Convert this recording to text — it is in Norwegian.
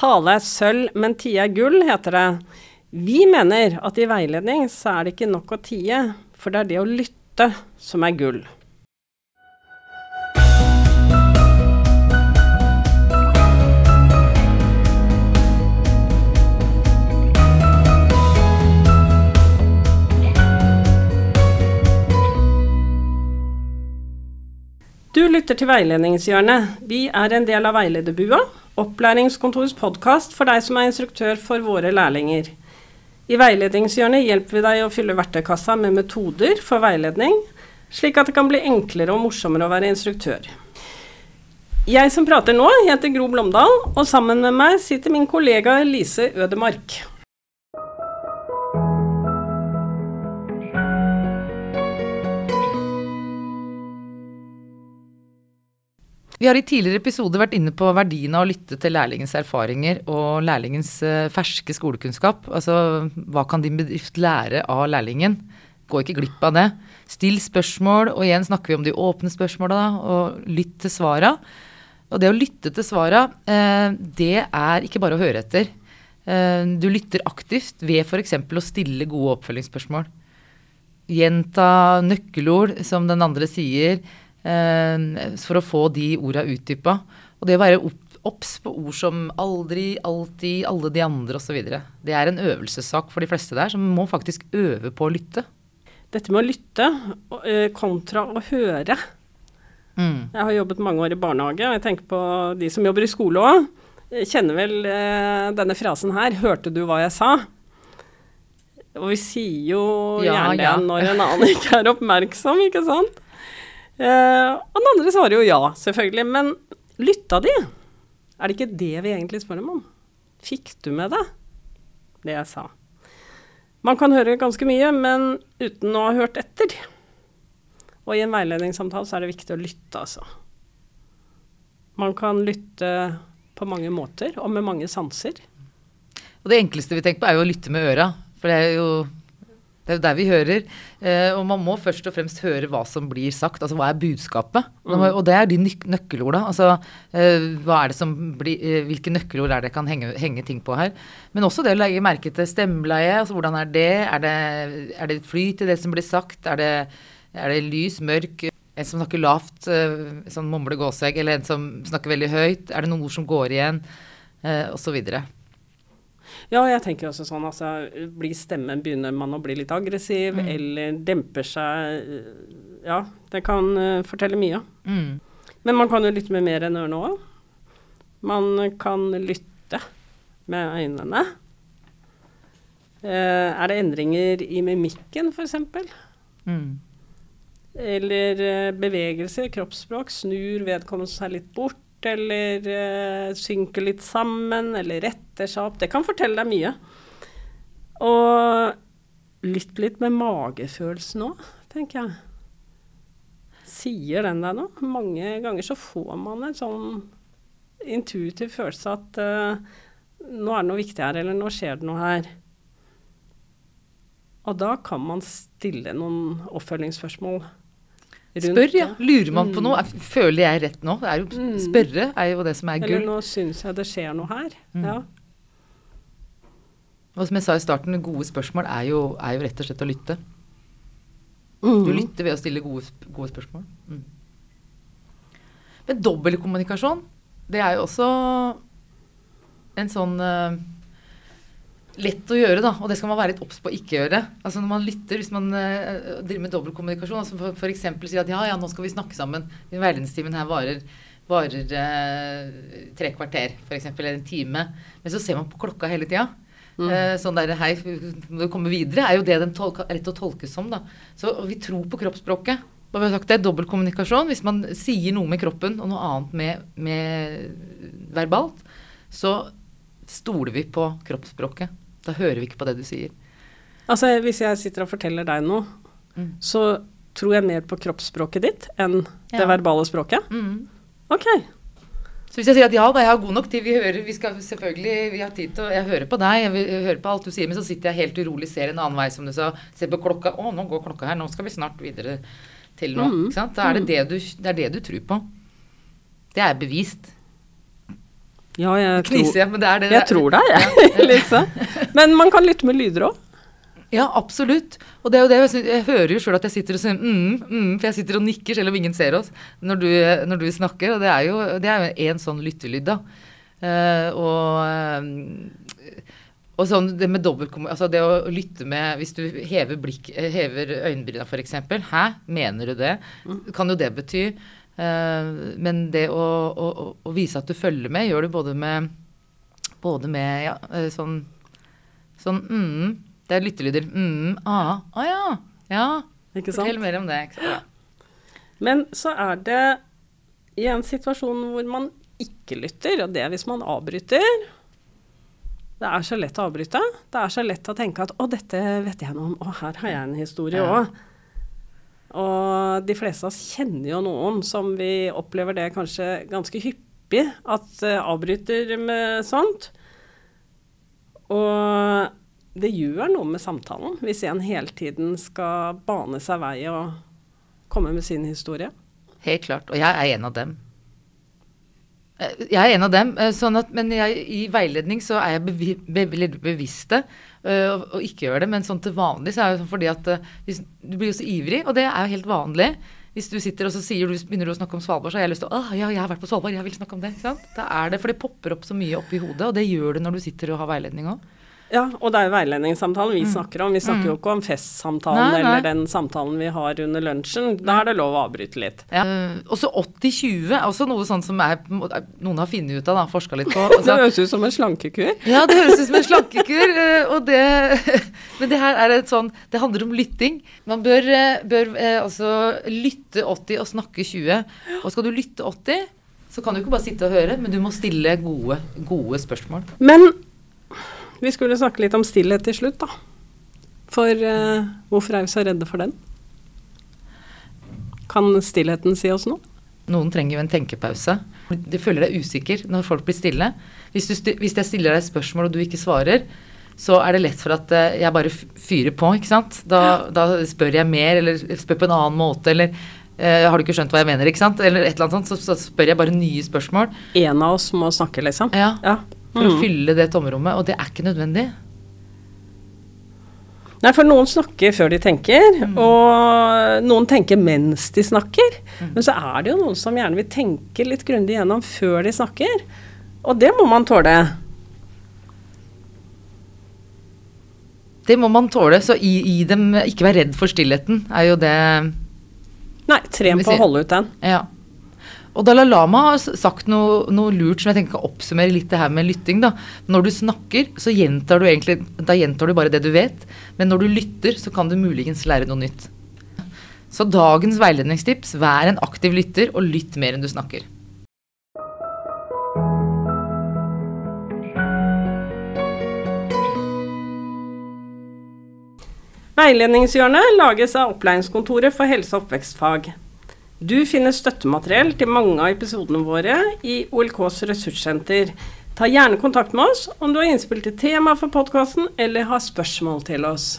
Tale er sølv, men tie er gull, heter det. Vi mener at i veiledning så er det ikke nok å tie, for det er det å lytte som er gull. Du lytter til Veiledningshjørnet. Vi er en del av Veilederbua, opplæringskontorets podkast for deg som er instruktør for våre lærlinger. I Veiledningshjørnet hjelper vi deg å fylle verktøykassa med metoder for veiledning, slik at det kan bli enklere og morsommere å være instruktør. Jeg som prater nå, heter Gro Blomdal, og sammen med meg sitter min kollega Lise Ødemark. Vi har i tidligere episoder vært inne på verdien av å lytte til lærlingens erfaringer og lærlingens uh, ferske skolekunnskap. Altså hva kan din bedrift lære av lærlingen? Gå ikke glipp av det. Still spørsmål, og igjen snakker vi om de åpne spørsmåla, og lytt til svara. Og det å lytte til svara, uh, det er ikke bare å høre etter. Uh, du lytter aktivt ved f.eks. å stille gode oppfølgingsspørsmål. Gjenta nøkkelord som den andre sier Eh, for å få de orda utdypa. Og det å være obs på ord som aldri, alltid, alle de andre osv. Det er en øvelsessak for de fleste der, som må faktisk øve på å lytte. Dette med å lytte eh, kontra å høre. Mm. Jeg har jobbet mange år i barnehage, og jeg tenker på de som jobber i skole òg. Kjenner vel eh, denne frasen her 'Hørte du hva jeg sa?' Og vi sier jo ja, gjerne det ja. når en annen ikke er oppmerksom, ikke sant? Uh, og den andre svarer jo ja, selvfølgelig. Men lytta de? Er det ikke det vi egentlig spør dem om? Fikk du med deg det jeg sa? Man kan høre ganske mye, men uten å ha hørt etter. Og i en veiledningssamtale så er det viktig å lytte, altså. Man kan lytte på mange måter, og med mange sanser. Og det enkleste vi tenker på, er jo å lytte med øra. For det er jo det er jo der vi hører. Eh, og man må først og fremst høre hva som blir sagt. Altså hva er budskapet? Mm. Og det er de nøk nøkkelorda. Altså eh, hva er det som blir eh, Hvilke nøkkelord er det kan henge, henge, ting på her? Men også det å legge merke til stemmeleie. Altså hvordan er det? Er det, er det flyt i det som blir sagt? Er det, er det lys, mørk? En som snakker lavt, eh, sånn mumle gåsegg, eller en som snakker veldig høyt? Er det noen ord som går igjen? Eh, og så videre. Ja, jeg tenker også sånn altså blir stemmen Begynner man å bli litt aggressiv, mm. eller demper seg Ja, det kan uh, fortelle mye. Mm. Men man kan jo lytte med mer enn ørene òg. Man kan lytte med øynene. Uh, er det endringer i mimikken, f.eks.? Mm. Eller uh, bevegelse, kroppsspråk. Snur vedkommende seg litt bort? Eller uh, synker litt sammen, eller retter seg opp. Det kan fortelle deg mye. Og lytt litt med magefølelsen òg, tenker jeg. Sier den deg noe? Mange ganger så får man en sånn intuitiv følelse at uh, nå er det noe viktig her, eller nå skjer det noe her. Og da kan man stille noen oppfølgingsspørsmål Spør, ja. Lurer man på noe? Mm. Føler jeg rett nå? Er jo, mm. spørre er jo det som er gull. Eller nå syns jeg det skjer noe her. Mm. Ja. Og som jeg sa i starten, gode spørsmål er jo, er jo rett og slett å lytte. Mm. Du lytter ved å stille gode, gode spørsmål. Mm. Men dobbeltkommunikasjon, det er jo også en sånn uh, lett å gjøre, da. Og det skal man være litt obs på å ikke gjøre. Altså Når man lytter, hvis man uh, driver med dobbeltkommunikasjon, altså f.eks. sier at ja, ja, nå skal vi snakke sammen. Den veiledningstimen her varer, varer uh, tre kvarter, f.eks. Eller en time. Men så ser man på klokka hele tida. Mm. Uh, sånn der, hei, når du kommer videre, er jo det den tolka, er lett å tolkes som. da. Så vi tror på kroppsspråket. Da vi har sagt Det er dobbeltkommunikasjon. Hvis man sier noe med kroppen og noe annet med, med verbalt, så stoler vi på kroppsspråket. Da hører vi ikke på det du sier. Altså, hvis jeg sitter og forteller deg noe, mm. så tror jeg mer på kroppsspråket ditt enn ja. det verbale språket? Mm. Ok. Så hvis jeg sier at ja da, jeg har god nok tid, vi hører, vi skal selvfølgelig, vi har tid til å Jeg hører på deg, jeg, jeg hører på alt du sier, men så sitter jeg helt urolig, ser en annen vei, som du sa. Ser på klokka. Å, nå går klokka her, nå skal vi snart videre til noe. Mm. Ikke sant? Da er det mm. det, du, det er det du tror på. Det er bevist. Ja, jeg Knise, tror, men det er det. jeg tror det, jeg, Lise. Men man kan lytte med lyder òg. Ja, absolutt. Og det er jo det, jeg, jeg hører jo sjøl at jeg sitter og sier mm, mm, for jeg sitter og nikker selv om ingen ser oss når du, når du snakker. Og det er jo det en sånn lyttelyd, da. Uh, og, uh, og sånn det med dobbeltkommunikasjon Altså det å lytte med Hvis du hever, blikk, hever øyenbryna f.eks. Hæ, mener du det? Kan jo det bety. Uh, men det å, å, å, vise at du følger med, gjør du både med Både med ja, sånn Sånn mm, det er lyttelyder. Mm, ah, ah ja. Ja. Ikke sant? Fortell mer om det. Ja. Men så er det i en situasjon hvor man ikke lytter, og det er hvis man avbryter Det er så lett å avbryte. Det er så lett å tenke at 'å, dette vet jeg noe om', Å, her har jeg en historie òg'. Ja. Og de fleste av oss kjenner jo noen som vi opplever det kanskje ganske hyppig, at uh, avbryter med sånt. Og det gjør noe med samtalen hvis en hele tiden skal bane seg vei og komme med sin historie. Helt klart. Og jeg er en av dem. Eh, jeg er en av dem, eh, sånn at, men jeg, i veiledning så er jeg bevi, be, bevisste uh, og ikke gjør det. Men sånn til vanlig så er det sånn fordi at hvis, du blir jo så ivrig, og det er jo helt vanlig. Hvis du sitter og så sier, du, begynner du å snakke om Svalbard, så har jeg lyst til å ja, jeg har vært på Svalbard, jeg vil snakke om det. Da er det, For det popper opp så mye oppi hodet, og det gjør det når du sitter og har veiledning òg. Ja, og det er jo veiledningssamtalen vi mm. snakker om. Vi snakker mm. jo ikke om festsamtalen nei, nei. eller den samtalen vi har under lunsjen. Da er det lov å avbryte litt. Ja. Uh, også 80-20 er også noe sånt som er, noen har funnet ut av, da, forska litt på. Altså, det høres ut som en slankekur. ja, det høres ut som en slankekur. Uh, og det Men det her er et sånn Det handler om lytting. Man bør, uh, bør altså lytte 80 og snakke 20. Og skal du lytte 80, så kan du ikke bare sitte og høre, men du må stille gode, gode spørsmål. Men vi skulle snakke litt om stillhet til slutt, da. For eh, hvorfor er vi så redde for den? Kan stillheten si oss noe? Noen trenger jo en tenkepause. Du føler deg usikker når folk blir stille. Hvis, du, hvis jeg stiller deg et spørsmål og du ikke svarer, så er det lett for at uh, jeg bare fyrer på, ikke sant. Da, da, spør jeg mer, eller spør på en annen måte, eller uh, har du ikke skjønt hva jeg mener, ikke sant. Eller et eller annet sånt. Så, så spør jeg bare nye spørsmål. En av oss må snakke, liksom? Ja. ja for mm. å fylle det tomrommet, og det er ikke nødvendig. Nei, for noen snakker før de tenker, mm. og noen tenker mens de snakker. Mm. Men så er det jo noen som gjerne vil tenke litt grundig gjennom før de snakker. Og det må man tåle. Det må man tåle, så i, i dem Ikke vær redd for stillheten, er jo det Nei, tren på å holde ut den. Ja. Og Dalai Lama har sagt noe, noe, lurt som jeg tenker kan oppsummere litt det her med lytting. da. Når du snakker, så gjentar du egentlig da gjentar du bare det du vet. Men når du lytter, så kan du muligens lære noe nytt. Så dagens veiledningstips vær en aktiv lytter, og lytt mer enn du snakker. Veiledningshjørnet lages av Opplæringskontoret for helse- og oppvekstfag. Du finner støttemateriell til mange av episodene våre i OLKs ressurssenter. Ta gjerne kontakt med oss om du har innspill til tema for podkasten eller har spørsmål til oss.